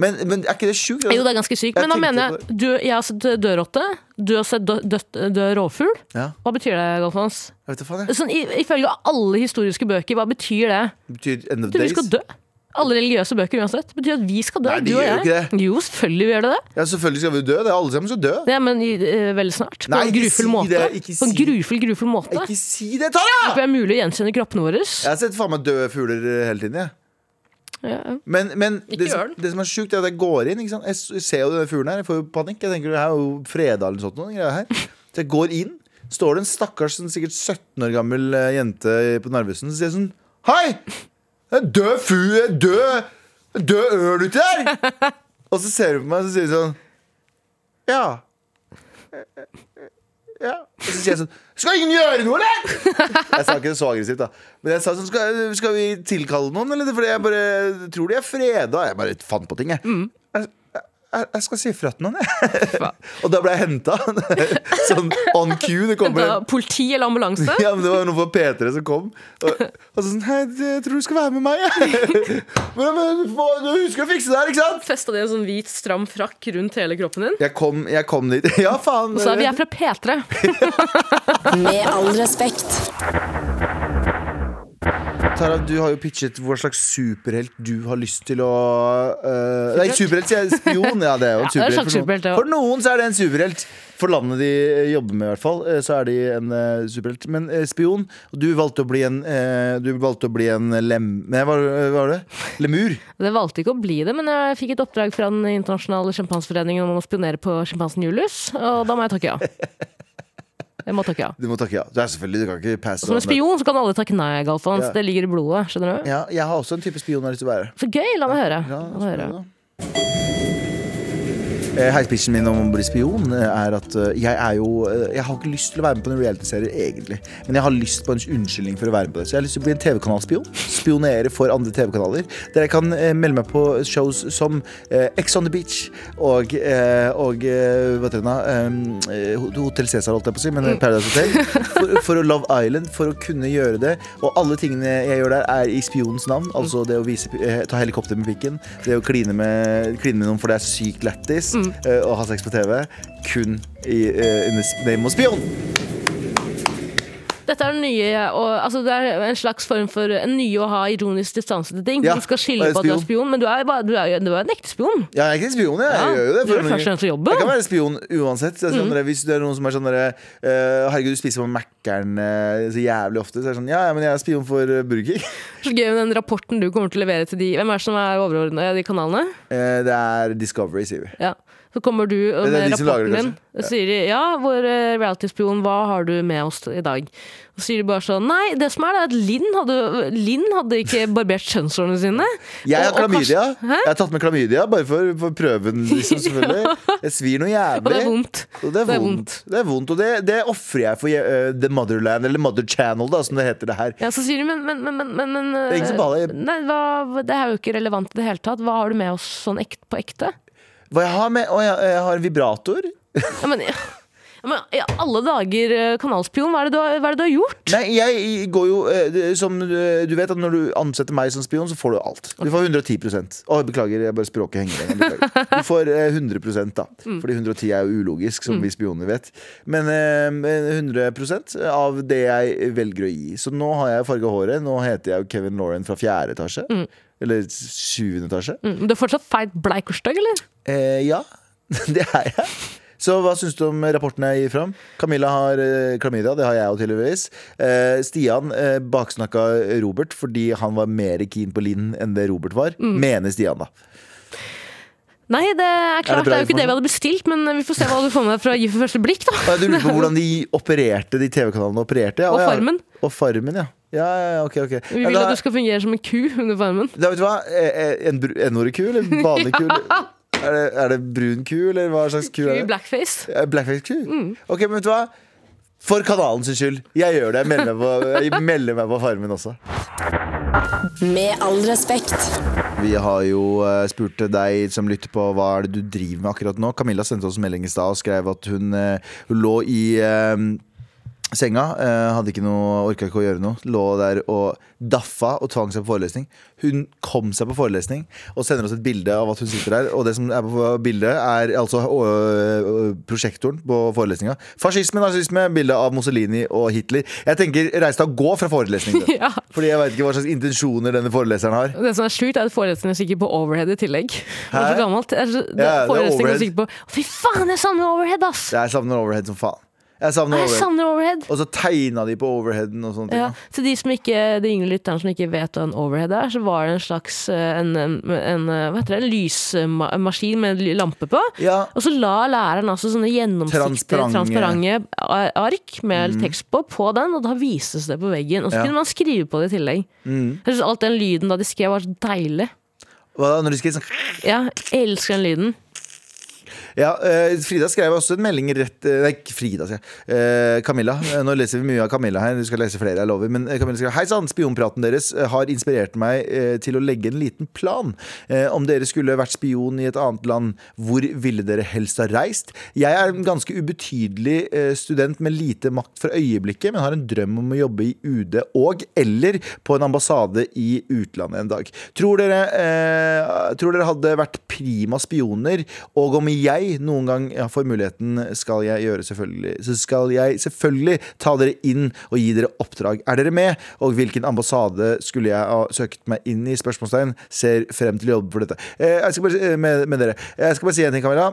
Men, men er ikke det sjukt? Jo, det er ganske sykt. Jeg Men da mener jeg du, Jeg har sett død rotte. Du har sett død, død, død rovfugl. Ja, Hva betyr det, Galfons? jeg vet hva faen, jeg. Sånn, i, ifølge alle historiske bøker, hva betyr det? Det betyr end of days? Du skal dø. Alle religiøse bøker uansett. Det betyr at vi skal dø. Nei, de du og gjør jeg. ikke det. Jo, selvfølgelig vi gjør det det. Ja, selvfølgelig skal vi dø. Det er alle sammen skal dø. Ja, men eh, veldig snart. På Nei, en grufull si måte. ikke På en grufull, grufull måte. Ikke si det, Tara! Det er mulig å gjenkjenne kroppene våre. Jeg har sett faen meg døde fugler hele tiden. Jeg. Ja. Men, men det, som, det som er sjukt, er at jeg går inn. Ikke sant? Jeg ser jo denne fuglen her. Jeg får jo panikk. Jeg tenker det her er jo freda eller sånt. Noe, greier her. Så jeg går inn. står det en stakkars sånn, sikkert 17 år gammel eh, jente på Narvesen og sier sånn Hei! Død fu, død, død ørn uti der! Og så ser hun på meg og sier sånn Ja. Ja. Og så sier jeg sånn Skal ingen gjøre noe, eller?! Jeg sa ikke det så aggressivt, da. Men jeg sa sånn Skal, skal vi tilkalle noen, eller? Fordi jeg bare tror de er freda. Jeg bare fant på ting, jeg. Jeg, jeg, jeg skal si ifra til noen, jeg. Og da ble jeg henta. Sånn on cue. Det kommer Da, politi eller ambulanse? ja, men Det var noen fra P3 som kom. Og, og sånn Hei, jeg tror du skal være med meg, jeg. Men, men du får- du husker å fikse det her, ikke sant? Festa de en sånn hvit, stram frakk rundt hele kroppen din? Jeg kom, jeg kom dit. Ja, faen. Og sa vi er fra P3. Med all respekt. Tara, du har jo pitchet hva slags superhelt du har lyst til å uh, Nei, superhelt, sier jeg. Spion. Ja, det er jo en er superhelt. for, noen. for noen så er det en superhelt. For landet de jobber med, i hvert fall, eh, så er de en uh, superhelt. Men uh, spion Du valgte å bli en uh, Du valgte å bli en lem... Nei, hva, var det? Lemur? Det valgte ikke å bli det, men jeg fikk et oppdrag fra Den internasjonale sjimpanseforeningen om å spionere på sjimpansen Julius, og da må jeg takke ja. Jeg må takke ja. Du må takke ja. Du er selvfølgelig, du kan ikke passe Som en spion så kan alle takke nei, Galfons. Ja. Det ligger i blodet. skjønner du? Ja, jeg har også en type spion jeg har lyst til å være. Så gøy! La meg høre. Ja, La meg høre. Eh, Heispitchen min om å bli spion eh, er at eh, jeg er jo Jeg har ikke lyst til å være med på en realityserie, egentlig. Men jeg har lyst på en unnskyldning for å være med på det. Så jeg har lyst til å bli en TV-kanalspion. Spionere for andre TV-kanaler. Der jeg kan melde meg på shows som Ex on the Beach og, og hva heter det Hotell Cæsar, holdt jeg på å si, men Paradise Hotel. For, for å Love Island, for å kunne gjøre det. Og alle tingene jeg gjør der, er i spionens navn. Altså det å vise, ta helikopter med pikken, det å kline med, kline med noen for det er sykt lættis, eh, og ha sex på TV. Kun i under name of spion. Dette er nye og, altså, Det er en slags form for en nye å ha ironisk distanse til ting. Ja, du skal skille på at du er spion. men du er, bare, du er, jo- du er en ekte spion. Ja, jeg er ikke en spion, jeg. Ja, jeg gjør jo det. du først og fremst jobben. Jeg kan være spion uansett. Sånn, Hvis det er noen som er sånn derre eh, Herregud, du spiser på Mækkern eh, så jævlig ofte. Så er det sånn Ja, ja, men jeg er spion for uh, Burger King. Så gøy med den rapporten du kommer til å levere til de Hvem er det som er overordna i de kanalene? Eh, det er Discovery, sier vi. Ja. Så kommer du med de som lager rapporten din og sier de, ja, vår eh, reality-spion, hva har du med oss i dag? Så sier de bare sånn Nei, det som er det, er at Linn hadde, Linn hadde ikke barbert kjønnshårene sine. Jeg har Og- og klamydia. Kanskje, Jeg har tatt med klamydia, bare for, for prøven, liksom, selvfølgelig. Det svir noe jævlig. Og det er vondt. Og det er Det er vondt. Det er vondt, Og det, det ofrer jeg for uh, The Motherland, eller Mother Channel, da, som det heter det her. Ja, så sier de, men, men, men, men, men, Det er ingen som baler. Nei, hva, det er jo ikke relevant i det hele tatt. Hva har du med oss sånn ekt, på ekte? Hva jeg har med? Å, jeg, jeg har vibrator. Ja, men, ja, men i alle dager, eh, kanalspion, hva er det du har, hva er det du har gjort? Nei, jeg går jo eh, Som eh, du vet at når du ansetter meg som spion, så får du alt. Du får 110 Å, beklager, jeg bare språket henger igjen. Du får eh, 100% da. Fordi 110 er jo ulogisk, som vi spioner vet. Men eh, 100% av det jeg velger å gi. Så nå har jeg farga håret. Nå heter jeg jo Kevin Lauren fra fjerde etasje. Eller sjuende etasje. Mm, du er fortsatt feit, bleik og stygg, eller? Eh, ja, det er jeg. Så hva syns du om rapporten jeg gir fram? Camilla har eh, klamydia, det har jeg jo tydeligvis. Eh, Stian eh, baksnakka Robert fordi han var mer keen på Linn enn det Robert var. Mener Stian, da. Nei, det er klart, det, det, er jo ikke det vi hadde bestilt, men vi får se hva du får med fra Gi for første blikk, da. Du lurer på hvordan de opererte, de TV-kanalene opererte? Ja, Og ja. Farmen. Og Farmen, ja. Ja, ja, ja, ok, ok. Vi Ja, vil da, at du skal fungere som en ku under farmen. da, vet du hva? Eh, eh, En br- N-ordet ku eller en vanlig ku? Er det, er det brun ku, eller hva slags ku Ku er det? blackface. Eh, Blackface ku? Mm. Ok, men vet du hva? For kanalen sin skyld. Jeg gjør det. Jeg melder meg på, jeg melder meg på Farmen også. Med all respekt. Vi har jo eh, spurt deg som lytter på hva er det du driver med akkurat nå. Camilla sendte oss melding i stad og skrev at hun, eh, hun lå i eh, senga. eh, hadde ikke noe, orka ikke å gjøre noe. Lå der og daffa og tvang seg på forelesning. Hun kom seg på forelesning og sender oss et bilde av at hun sitter der. Og det som er på bildet, er altså øh, prosjektoren på forelesninga. Fascisme, nazisme, bilde av Mussolini og Hitler. Jeg tenker reis deg og gå fra forelesning. Ja. Fordi jeg veit ikke hva slags intensjoner denne foreleseren har. Det som er sjukt, er at forelesningen er sikkert på overhead i tillegg. Det er Hæ? så gammelt. Det er så, det, Ja, det er overhead. på Fy faen, jeg savner overhead, ass! Jeg savner overhead som faen. Jeg savner Jeg overhead. savner overhead. Og så tegna de på overheaden og sånne. Ja, ting. til de som ikke, de yngre lytterne som ikke vet hva en overhead er, så var det en slags eh, en, en, en, eh, hva heter det, en lysmaskin med en lampe på. Ja. Og så la læreren altså sånne gjennomsiktige, Transparente. ark med tekst på, på den, og da vises det på veggen. Og så Ja. kunne man skrive på det i tillegg. Jeg synes alt den lyden da de skrev var så deilig. Hva da, når de skrev sånn Ja, jeg elsker den lyden. Ja, eh, Frida skrev også en melding rett eh, Nei, Frida, sier jeg. Eh, Camilla. Nå leser vi mye av Camilla her. Du skal lese flere, jeg lover. Men Camilla skrev Hei sann, spionpraten deres har inspirert meg til å legge en liten plan. Om dere skulle vært spion i et annet land, hvor ville dere helst ha reist? Jeg er en ganske ubetydelig student med lite makt for øyeblikket, men har en drøm om å jobbe i UD og eller på en ambassade i utlandet en dag. Tror dere, eh, tror dere hadde vært prima spioner, og om jeg noen gang får muligheten, skal jeg gjøre selvfølgelig Så skal jeg selvfølgelig ta dere inn og gi dere oppdrag. Er dere med? Og hvilken ambassade skulle jeg ha søkt meg inn i? Spørsmålstegn. Ser frem til å jobbe for dette. Eh, jeg skal bare, si- med, med dere. Jeg skal bare si en ting, Camilla.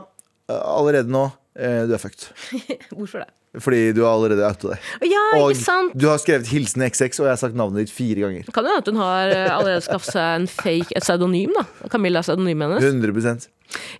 Eh, Allerede nå, eh, du er fucked. Hvorfor det? Fordi du har allerede outa deg. Ja, Og du har skrevet 'hilsen XX', og jeg har sagt navnet ditt fire ganger. Kan jo hende at hun har eh, allerede skaffet seg en fake, et pseudonym, da. Camilla er pseudonymet hennes. 100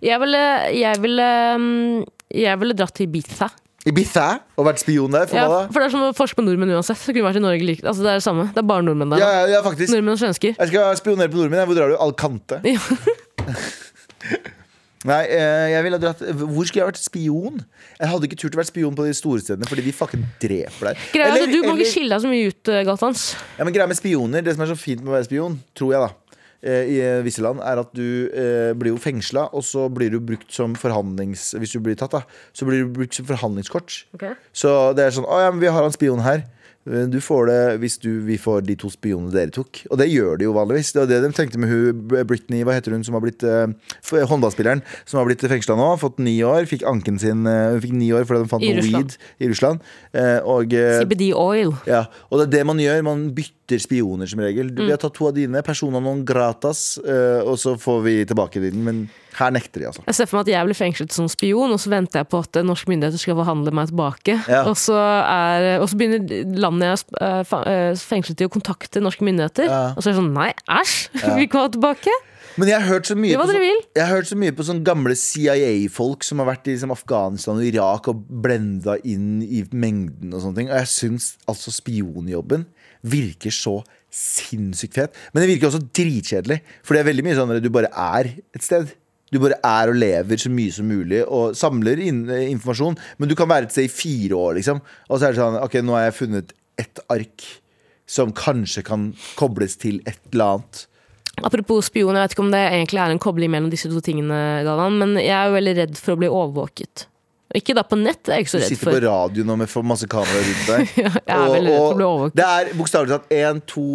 Jeg ville, jeg ville, mm, jeg ville dratt til Ibiza. Ibiza og vært spion der, for Ja, da? for det er som å forske på nordmenn uansett. Det kunne vært i Norge like. Altså, det er det samme. Det er bare nordmenn der. Ja, ja, ja, faktisk. Nordmenn og svensker. Jeg skal spionere på nordmenn. Hvor drar du? Alcante? Ja. Nei, eh, jeg ville dratt Hvor skulle jeg vært spion? Jeg hadde ikke turt å være spion på de store stedene fordi de fucking dreper deg. Greia er Eller- Du må eller- ikke skille deg så mye ut, eh, Galtans. Ja, men greia med spioner, Det som er så fint med å være spion, tror jeg, da eh, i visse land, er at du eh, blir jo fengsla, og så blir du brukt som forhandlings... Hvis du blir tatt, da, så blir du brukt som forhandlingskort. Så det er sånn Å ja, men vi har en spion her. Eh, Du får det hvis du, vi får de to spionene dere tok. Og det gjør de jo vanligvis. Det var det de tenkte med hun Britney, hva heter hun, som har blitt eh, håndballspilleren, som har blitt fengsla nå. Fått ni år. Fikk anken sin eh, Hun fikk ni år fordi de fant noe weed i Russland. Eh, og eh, CBD oil. ja, og det er det man gjør. Man bytter spioner som regel. Du, Vi Mm. har tatt to av dine, persona non gratas, eh, og så får vi tilbake din. Men her nekter de, altså. Jeg ser for meg at jeg blir fengslet som spion, og så venter jeg på at eh, norske myndigheter skal forhandle meg tilbake. Ja. Og, så er, og så begynner landet jeg er eh, eh, fengslet til å kontakte norske myndigheter. Ja. Og så er det sånn nei, æsj! Vi kan ha tilbake. Men jeg har hørt så mye på, så, jeg har hørt så mye på sånne gamle CIA-folk som har vært i liksom, Afghanistan og Irak og blenda inn i mengden og sånne ting. Og jeg syns altså spionjobben virker så sinnssykt fet. Men det virker også dritkjedelig. For det er veldig mye sånn at du bare er et sted. Du bare er og lever så mye som mulig og samler inn, eh, informasjon. Men du kan være et sted i fire år, liksom. Og så er det sånn Ok, nå har jeg funnet ett ark som kanskje kan kobles til et eller annet. Apropos spion, jeg vet ikke om det egentlig er en kobling mellom disse to tingene, Galvan, men jeg er jo veldig redd for å bli overvåket. Ikke da på nett, det er jeg ikke Du så redd sitter på radio nå med masse kameraer rundt deg. Ja, jeg er veldig redd for å bli overvåket. det er bokstavelig talt én, to,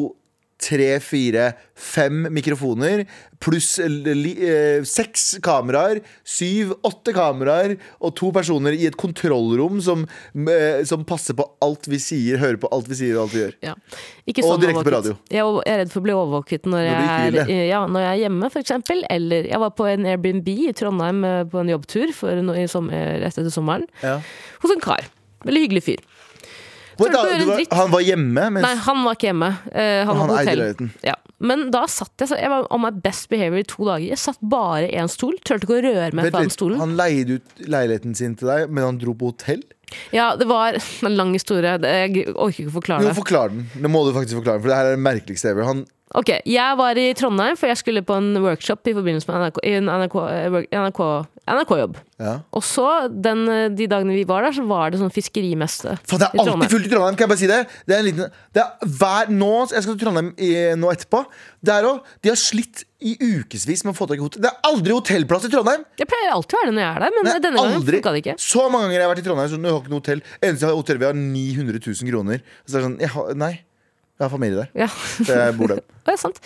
tre, fire, fem mikrofoner pluss eh, seks kameraer, syv, åtte kameraer og to personer i et kontrollrom som, eh, som passer på alt vi sier, hører på alt vi sier og alt vi gjør. Ja. Ikke Og sånn direkte på radio. Jeg er redd for å bli overvåket når, Når jeg, er, ja, når jeg er hjemme, eksempel. Eller jeg var på en Airbnb i Trondheim eh, på en jobbtur for i sommer, rett etter sommeren. Ja. Hos en kar. Veldig hyggelig fyr. Vent da, du han var hjemme, mens Nei, han var ikke hjemme. Uh, han Han var på eide leiligheten. Ja. Men da satt jeg så Jeg var on my best behavior i to dager. Jeg satt bare i én stol. Turte ikke å røre meg fra den stolen. Han leide ut leiligheten sin til deg, men han dro på hotell? Ja, det var en lang historie. Jeg orker ikke å forklare Jo, det. forklar den. Det må du faktisk forklare, for det her er det merkeligste ever. Han, Ok, Jeg var i Trondheim, for jeg skulle på en workshop i forbindelse med NRK, i en NRK, eh, NRK, NRK-jobb. ja. Og så, den, eh, de dagene vi var der, så var det sånn fiskerimesse. For det er alltid fullt i Trondheim, kan jeg bare si det? Det er en liten det er hver, nå, Jeg skal til Trondheim i, nå etterpå. Det er også, De har slitt i ukevis med å få tak i hotell. Det er aldri hotellplass i Trondheim! Jeg pleier alltid å være det når jeg er der, men Det er denne gangen aldri. funka det ikke. Så mange ganger jeg har vært i Trondheim, så nå har ikke noe hotell. Eneste hotell vi har 900 000 kroner. Så det er sånn, jeg har, Nei, jeg har familie der. Ja. Så jeg bor der. Ja, sant.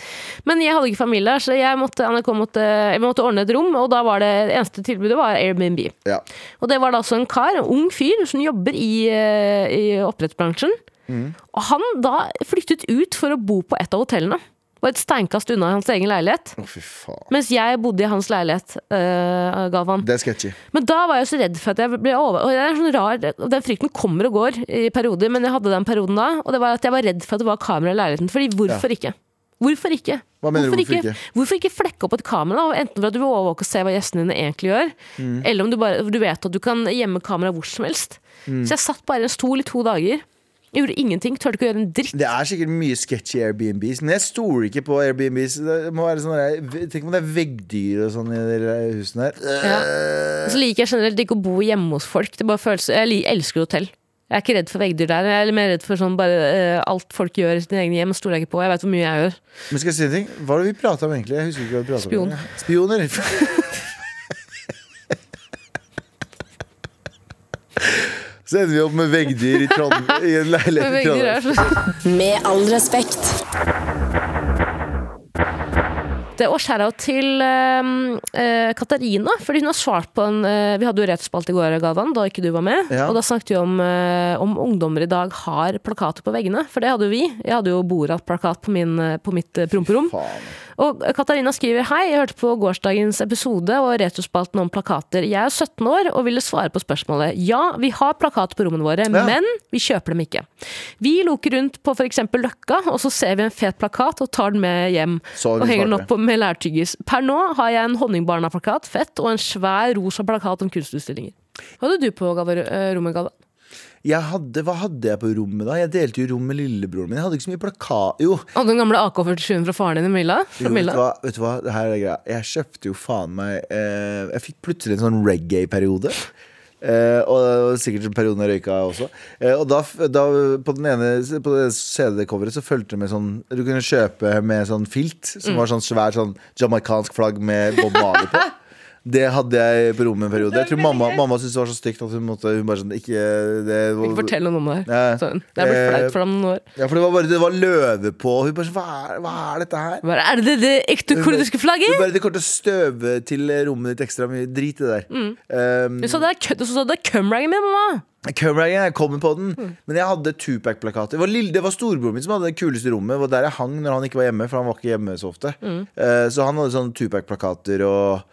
Men jeg hadde ikke familie der, så jeg måtte, måtte, jeg måtte ordne et rom. Og da var det eneste tilbudet var Airbnb. Ja. Og det var da altså en kar, en ung fyr, som jobber i, eh, i oppdrettsbransjen. Mm. Og han da flyttet ut for å bo på et av hotellene. Var et steinkast unna hans egen leilighet. Å, fy faen. Mens jeg bodde i hans leilighet, uh, Galvan. Det er sketchy. Men da var jeg så redd for at jeg ble over... Og det er sånn rar, Den frykten kommer og går i perioder, men jeg hadde den perioden da. Og det var at jeg var redd for at det var kamera i leiligheten. Fordi hvorfor ikke? Hvorfor ikke? Hva mener du, hvorfor, ikke? ikke? hvorfor ikke flekke opp et kamera? da? Enten for at du vil overvåke og se hva gjestene dine egentlig gjør, Mm. eller om du, bare, du vet at du kan gjemme kamera hvor som helst. Mm. Så jeg satt bare i en stol i to dager. Jeg gjorde ingenting. Turte ikke å gjøre en dritt. Det er sikkert mye sketchy Airbnbs, men jeg stoler ikke på Airbnbs. Det må være sånn Tenk om det er veggdyr og sånn i de husene her. Ja. Så liker jeg generelt ikke å bo hjemme hos folk. Det bare følelse. jeg elsker hotell. Jeg er ikke redd for veggdyr der. Jeg er mer redd for sånn bare uh, alt folk gjør i sine egne hjem. Stoler jeg ikke på. Jeg vet hvor mye jeg gjør. Men skal jeg si en ting? Hva var det vi prata om egentlig? Jeg husker ikke hva vi om. Spioner. Så ender vi opp med veggdyr i, Trond i en leilighet i Trondheim. Med all respekt. Det og shout-out til eh, Katarina, fordi hun har svart på en uh, Vi hadde jo rettspalt i går, Galvan, da ikke du var med. Ja. Og da snakket vi om uh, om ungdommer i dag har plakater på veggene. For det hadde jo vi. Jeg hadde jo Borat-plakat på, på mitt uh, promperom. Faen. Og Katarina skriver Hei, jeg hørte på gårsdagens episode og retrospalten om plakater. Jeg er 17 år og ville svare på spørsmålet. Ja, vi har plakater på rommene våre, Ja. men vi kjøper dem ikke. Vi loker rundt på f.eks. Løkka, og så ser vi en fet plakat og tar den med hjem. Og henger den opp på- med lærtyggis. Per nå har jeg en Honningbarna-plakat, fett, og en svær rosa plakat om kunstutstillinger. Hva hadde du på eh, rommet, Galva? Jeg hadde, hva hadde jeg på rommet da? Jeg delte jo rom med lillebroren min. Jeg hadde ikke så mye plakat... Jo, Hadde du den gamle AK-47 fra faren din i Milla? jo vet, du hva, vet du hva? Det her er greia. Jeg kjøpte jo faen meg eh, Jeg fikk plutselig en sånn reggae-periode. Eh, og sikkert en periode jeg røyka også. Eh, og da, da på den ene På det CD-coveret så fulgte det med sånn Du kunne kjøpe med sånn filt, som Mm. var sånn svær sånn jamaicansk flagg med Bob Marley på. Det hadde jeg på rommet en periode. Jeg tror mamma, mamma syntes det var så stygt at hun måtte Hun bare sånn Ikke det Ikke fortell noe om det her. Ja. Sånn. Det er blitt Eh, flaut for dem noen år. Ja, for det var bare Det var løve på. Hun bare sånn Hva hva er dette her? Bare, er det det ekte kurdiske flagget? Hun bare, det kommer til å støve til rommet ditt ekstra mye. Drit i det der. Mm. Um, Du sa det er kødd, og så sa det er cumragen min, mamma! Cumrangen, jeg kommer på den. Mm. Men jeg hadde Tupac-plakater. Det var, lille- var storebroren min som hadde det kuleste rommet. Det var der jeg hang når han ikke var hjemme, for han var ikke hjemme så ofte. Mm. Uh, så han hadde sånne Tupac-plakater og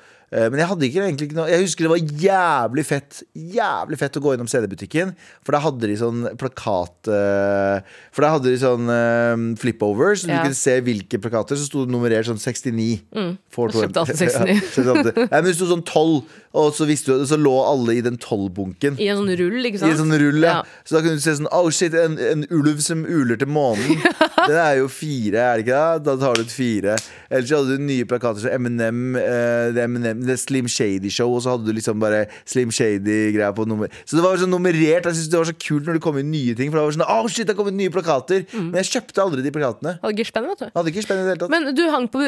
men jeg hadde ikke egentlig ikke noe Jeg husker det var jævlig fett Jævlig fett å gå innom CD-butikken. For da hadde de sånn plakat eh, For da hadde de sånn eh, flipovers, så Ja. du kunne se hvilke plakater. Så sto det nummerert sånn 69. For kjøpte alltid 69. Ja. Men det sto sånn 12, og så, du, så lå alle i den 12-bunken. I en sånn rull, ikke sant? I en sånn rull, ja. Ja. Så da kunne du se sånn Oh shit, en, en ulv som uler til månen. Den er jo fire, er det ikke det? Da tar du ut fire. Ellers hadde du nye plakater som M&M, eh, det Eminem det Slim Shady Show, og så hadde du liksom bare Slim Shady-greia på nummer. Så det var sånn nummerert. Jeg synes det var så kult når det kom inn nye ting. For det var sånn Oh shit, det har kommet nye plakater. Men jeg kjøpte aldri de plakatene. Hadde ikke spenn, vet du. Hadde ikke spenn i det hele tatt. Men du hang på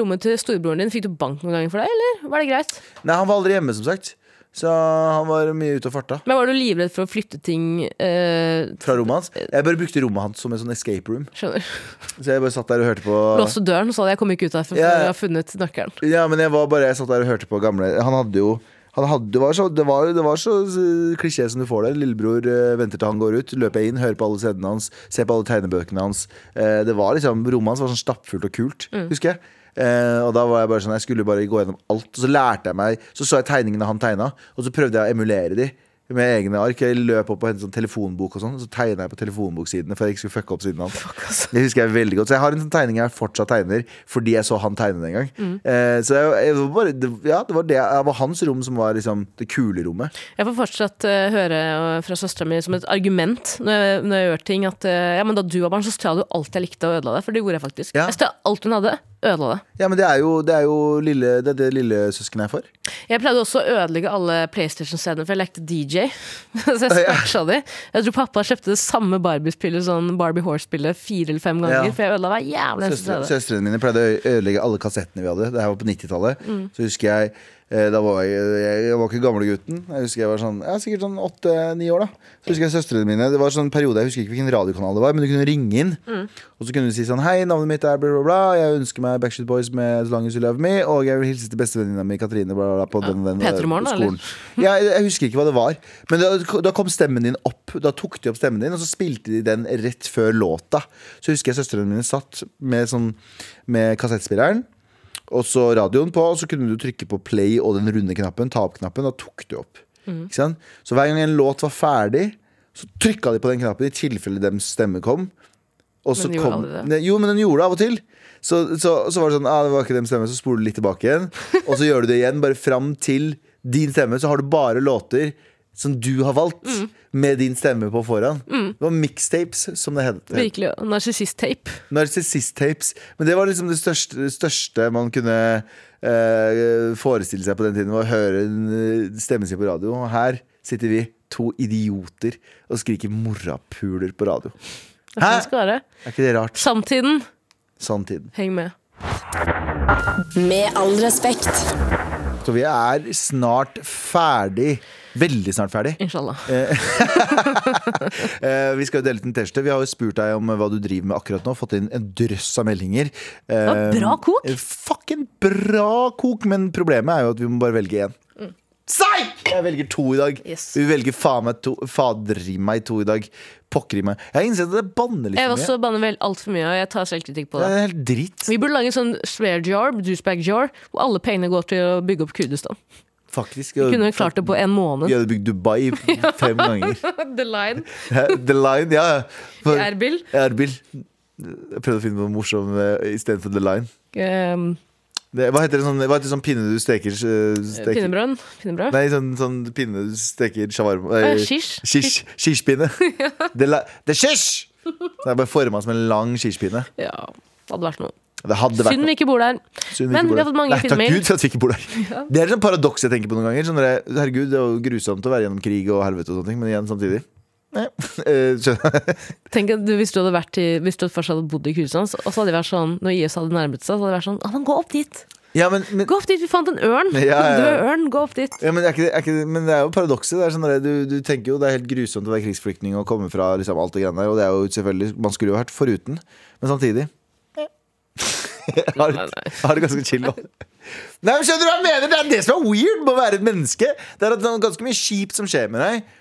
rommet til storebroren din. Fikk du bank noen ganger for deg, eller var det greit? Nei, han var aldri hjemme, som sagt. Så han var mye ute og farta. Men var du livredd for å flytte ting eh, Fra rommet hans. Jeg bare brukte rommet hans som en sånn escape room. Skjønner. Så jeg bare satt der og hørte på Låste døren, så hadde jeg kommet ikke ut derfra før Ja. jeg har funnet nøkkelen. Ja, men jeg var bare Jeg satt der og hørte på gamle Han hadde jo han hadde, det, var så, det, var, det var så eh, klisjé som du får det. Lillebror eh, venter til han går ut, løper jeg inn, hører på alle CD-ene hans, ser på alle tegnebøkene hans. Eh, det var liksom, Rommet hans var sånn stappfullt og kult, husker jeg. Eh, og da var jeg bare sånn Jeg skulle bare gå gjennom alt. Og så lærte jeg meg Så så jeg tegningene han tegna, og så prøvde jeg å emulere de. Med egne ark. Jeg løp opp og hentet sånn telefonbok, og sånn Og så tegna jeg på telefonboksidene for jeg ikke skulle fucke opp siden hans. Det husker jeg veldig godt Så jeg har en sånn tegning jeg fortsatt tegner fordi jeg så han tegne den en gang. Eh, så jeg, jeg var bare, det, ja, det var, det, det var hans rom som var liksom det kule rommet. Jeg får fortsatt uh, høre eh, fra søstera mi som et argument når jeg, når jeg gjør ting, at uh, ja, men da du var barn, så stjal du alt jeg likte, og ødela det. For det gjorde jeg faktisk. Ja. Jeg stjal alt hun hadde, ødela det. Ja, men det er jo det, er jo lille, det, er det lillesøsken er for. Jeg pleide også å ødelegge alle PlayStation-scenene, for jeg lekte DJ. så jeg scratcha de. Jeg tror pappa kjøpte det samme Barbie-spillet sånn Barbie Horse-spillet fire eller fem ganger, Ja. for jeg ødela hver jævla eneste CD. søstrene mine pleide å ødelegge alle kassettene vi hadde. Det her var på 90-tallet. Så husker jeg Da var jeg, jeg, var ikke gamlegutten. Jeg husker jeg var sånn Jeg er sikkert sånn åtte-ni år, da. Så husker jeg søstrene mine Det var sånn periode, jeg husker ikke hvilken radiokanal det var, men du kunne ringe inn. Og så kunne du si sånn Hei, navnet mitt er bla, bla, bla. Jeg ønsker meg Backstreet Boys med As Long As You Love Me. Og jeg vil hilse til bestevenninna mi Katrine bla, bla, på den, den i morgen, skolen. Ja, jeg, jeg husker ikke hva det var. Men da, da kom stemmen din opp. Da tok de opp stemmen din, og så spilte de den rett før låta. Så husker jeg søstrene mine satt med, sånn, med kassettspilleren. Og så radioen på, og så kunne du trykke på play og den runde knappen. Ta opp-knappen, da tok du opp. Sant? Så hver gang en låt var ferdig, så trykka de på den knappen i tilfelle deres stemme kom. Og så Men gjorde kom, aldri det. Jo, men den gjorde det av og til. Så, så, så var det sånn, ah, det var ikke dem stemme, så spoler du litt tilbake igjen. Og så gjør du det igjen, bare fram til din stemme. Så har du bare låter som du har valgt, Mm. med din stemme på foran. Det var mixtapes, som det het. Virkelig. Narsissist-tape. Narsissist-tapes. Men det var liksom det største, det største man kunne eh, forestille seg på den tiden, var å høre stemmen sin på radio. Og her sitter vi, to idioter, og skriker morapuler på radio. Sånn Hæ? det. Er ikke det rart? Samtiden. Samtiden. Heng med. Med all respekt. Så vi er snart ferdig. Veldig snart ferdig. Inshallah. Eh, vi skal jo dele ut en T-skjorte. Vi har jo spurt deg om hva du driver med akkurat nå. Fått inn en drøss av meldinger. Det var bra kok. eh, Fucking bra kok! Men problemet er jo at vi må bare velge én. Psyk! Jeg velger to i dag. Yes. Vi velger faen meg to Fader i meg to i dag. Pokker i meg. Jeg har innsett at det banner litt Jeg for også mye. banner vel altfor mye, og jeg tar selvkritikk på Det det. er helt dritt. Vi burde lage en sånn swear jar, douchebag jar, hvor alle pengene går til å bygge opp Kurdistan. Faktisk. Vi kunne klart det på en måned. Vi hadde bygd Dubai fem ganger. The line The Line, ja. i Erbil. Erbil. Jeg prøvde å finne noe morsomt eh, istedenfor The Line. Um, Det, hva heter det sånn, hva heter det sånn pinne du steker, eh, steker? Pinnebrød. Pinnebrød. Nei, sånn, sånn pinne du steker shawarma Eh, eh, shish. Shish. Shishpinne. Det det er shish! Det er bare forma som en lang shishpinne. Ja, det hadde vært noe. Det hadde vært Synd vi ikke bor der. Synd Men ikke bor vi har der. fått mange Nei, Takk. Gud for at vi ikke bor der. Det er et sånt paradoks jeg tenker på noen ganger. Sånn der, herregud, det er jo grusomt å være gjennom krig og helvete og sånne ting, men igjen samtidig. Nei. Eh. Tenk at du, Hvis du hadde vært i, Hvis du først hadde bodd i Kurdistan, og så hadde det vært sånn når IS hadde nærmet seg, så hadde det vært sånn ah, men Gå opp dit! Ja, men, men, Gå opp dit, Vi fant en ørn! Ja, ja, ja. Død ørn, gå opp dit! ja, men, er ikke, det- er ikke, men det er jo paradokset. Det er sånn du, du tenker jo det er helt grusomt å være krigsflyktning og komme fra liksom, alt det greiene der, og det er jo selvfølgelig Man skulle jo vært foruten, men samtidig Jeg har, jeg har det ganske chill nå. Nei, men Skjønner du hva jeg mener? Det er det som er weird med å være et menneske. Det er at det er ganske mye kjipt som skjer med deg.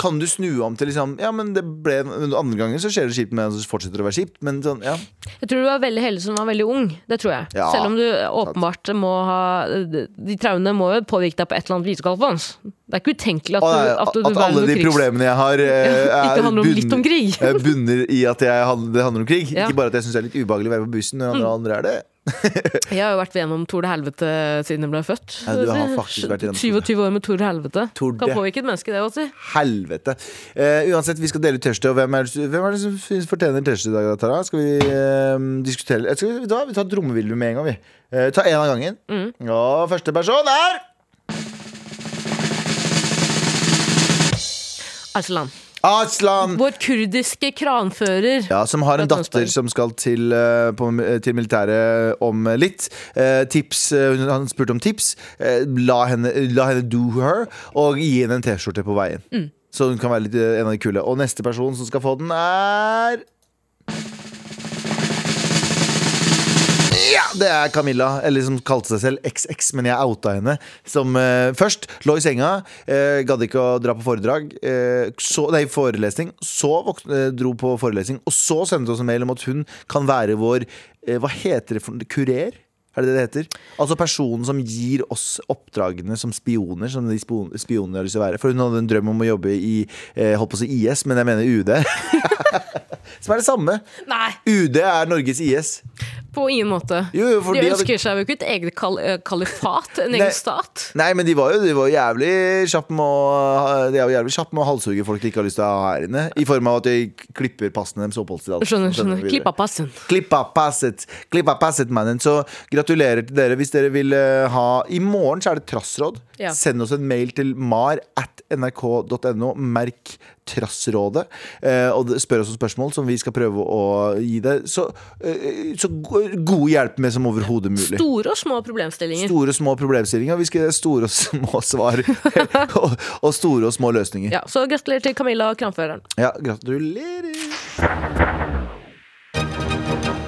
Kan du snu om til liksom Ja, men det ble Andre ganger så skjer det kjipt med deg, så fortsetter det å være kjipt. Men sånn, ja. Jeg tror du var veldig heldig som var veldig ung. Det tror jeg. Ja, Selv om du åpenbart må ha De traumene må jo påvirke deg på et eller annet vis, Galvans. Det er ikke utenkelig at, eh, at, du, at alle de krigs- problemene jeg har, eh, Ikke er handler om litt om krig. eh, bunner i at jeg, det handler om krig. Ja. Mm. Ikke bare at jeg syns det er litt ubehagelig å være på bussen når andre, andre er det. Jeg har jo vært gjennom Tor det helvete siden jeg ble født. Ja, du har faktisk vært gjennom 27 år med Tor helvete. Tor det. Kan påvirke et menneske, det også. Helvete. Uh, uansett, vi skal dele ut T-skjorte. Og hvem er, hvem er det som fortjener T-skjorte i dag, da, Tara? Skal vi uh, diskutere eh, skal vi, da, vi tar trommevirvel med en gang, vi. Uh, ta én av gangen. Mm. Og første person er Arslan. Aslan. Vår kurdiske kranfører. Ja, som har en datter som skal til, uh, på, til militæret om litt. Uh, tips, uh, Han spurte om tips. Eh, la, henne, la henne do her, og gi henne en T-skjorte på veien. Mm. Så hun kan være litt eh, en av de kule. Og neste person som skal få den, er Ja, det er Camilla, eller som kalte seg selv XX, men jeg outa henne. Som eh, først lå i senga, uh, gadd ikke å dra på foredrag. eh, så, nei, forelesning. Så våk- eh, dro på forelesning, og så sendte oss en mail om at hun kan være vår eh, Hva heter det for? Kurer? Er det det det heter? Altså personen som gir oss oppdragene som spioner, som de spionene har lyst til å være. For hun hadde en drøm om å jobbe i eh, holdt på å si IS, men jeg mener UD. som er det samme. Nei, UD er Norges IS. På ingen måte. Jo, jo, de de hadde- ønsker seg jo ikke et eget kal eh, kalifat, en egen stat. Nei, men de var jo de var jævlig kjappe med å kjappe med å halshugge folk de ikke har lyst til å ha her inne. I form av at de klipper passene deres oppholdstillatelse. Skjønner, skjønner. Klippa passen. Klippa passet, klippa passet, mannen. Så gratulerer til dere. Hvis dere vil eh, ha I morgen så er det trassråd. Ja. Send oss en mail til mar at nrk.no. Merk Trassrådet. Eh, og spør oss om spørsmål som vi skal prøve å gi deg så, eh, så god hjelp med som overhodet mulig. Store og små problemstillinger. Store og små problemstillinger. Vi skal gi store og små svar. og, og store og små løsninger. Ja, så gratulerer til Camilla Kramføreren. Ja, gratulerer.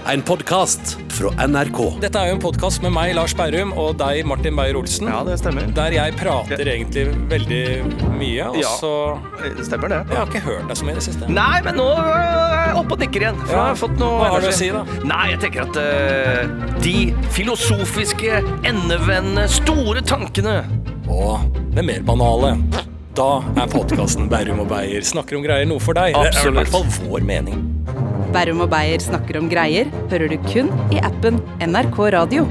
En podkast fra NRK. Dette er jo en podkast med meg, Lars Berrum, og deg, Martin Beyer-Olsen. Ja, det stemmer. Der jeg prater egentlig veldig mye, og Ja. så Det Stemmer det. Jeg har ikke hørt deg så mye i det siste. Nei, men nå er jeg oppe og nikker igjen. For Ja. jeg har fått noe Hva har du å si, da? Nei, jeg tenker at uh, de filosofiske, endevendende, store tankene Og det mer banale. Da er podkasten Bærum og Beyer snakker om greier noe for deg. Det er i hvert fall vår mening. Bærum og Beyer snakker om greier hører du kun i appen NRK Radio.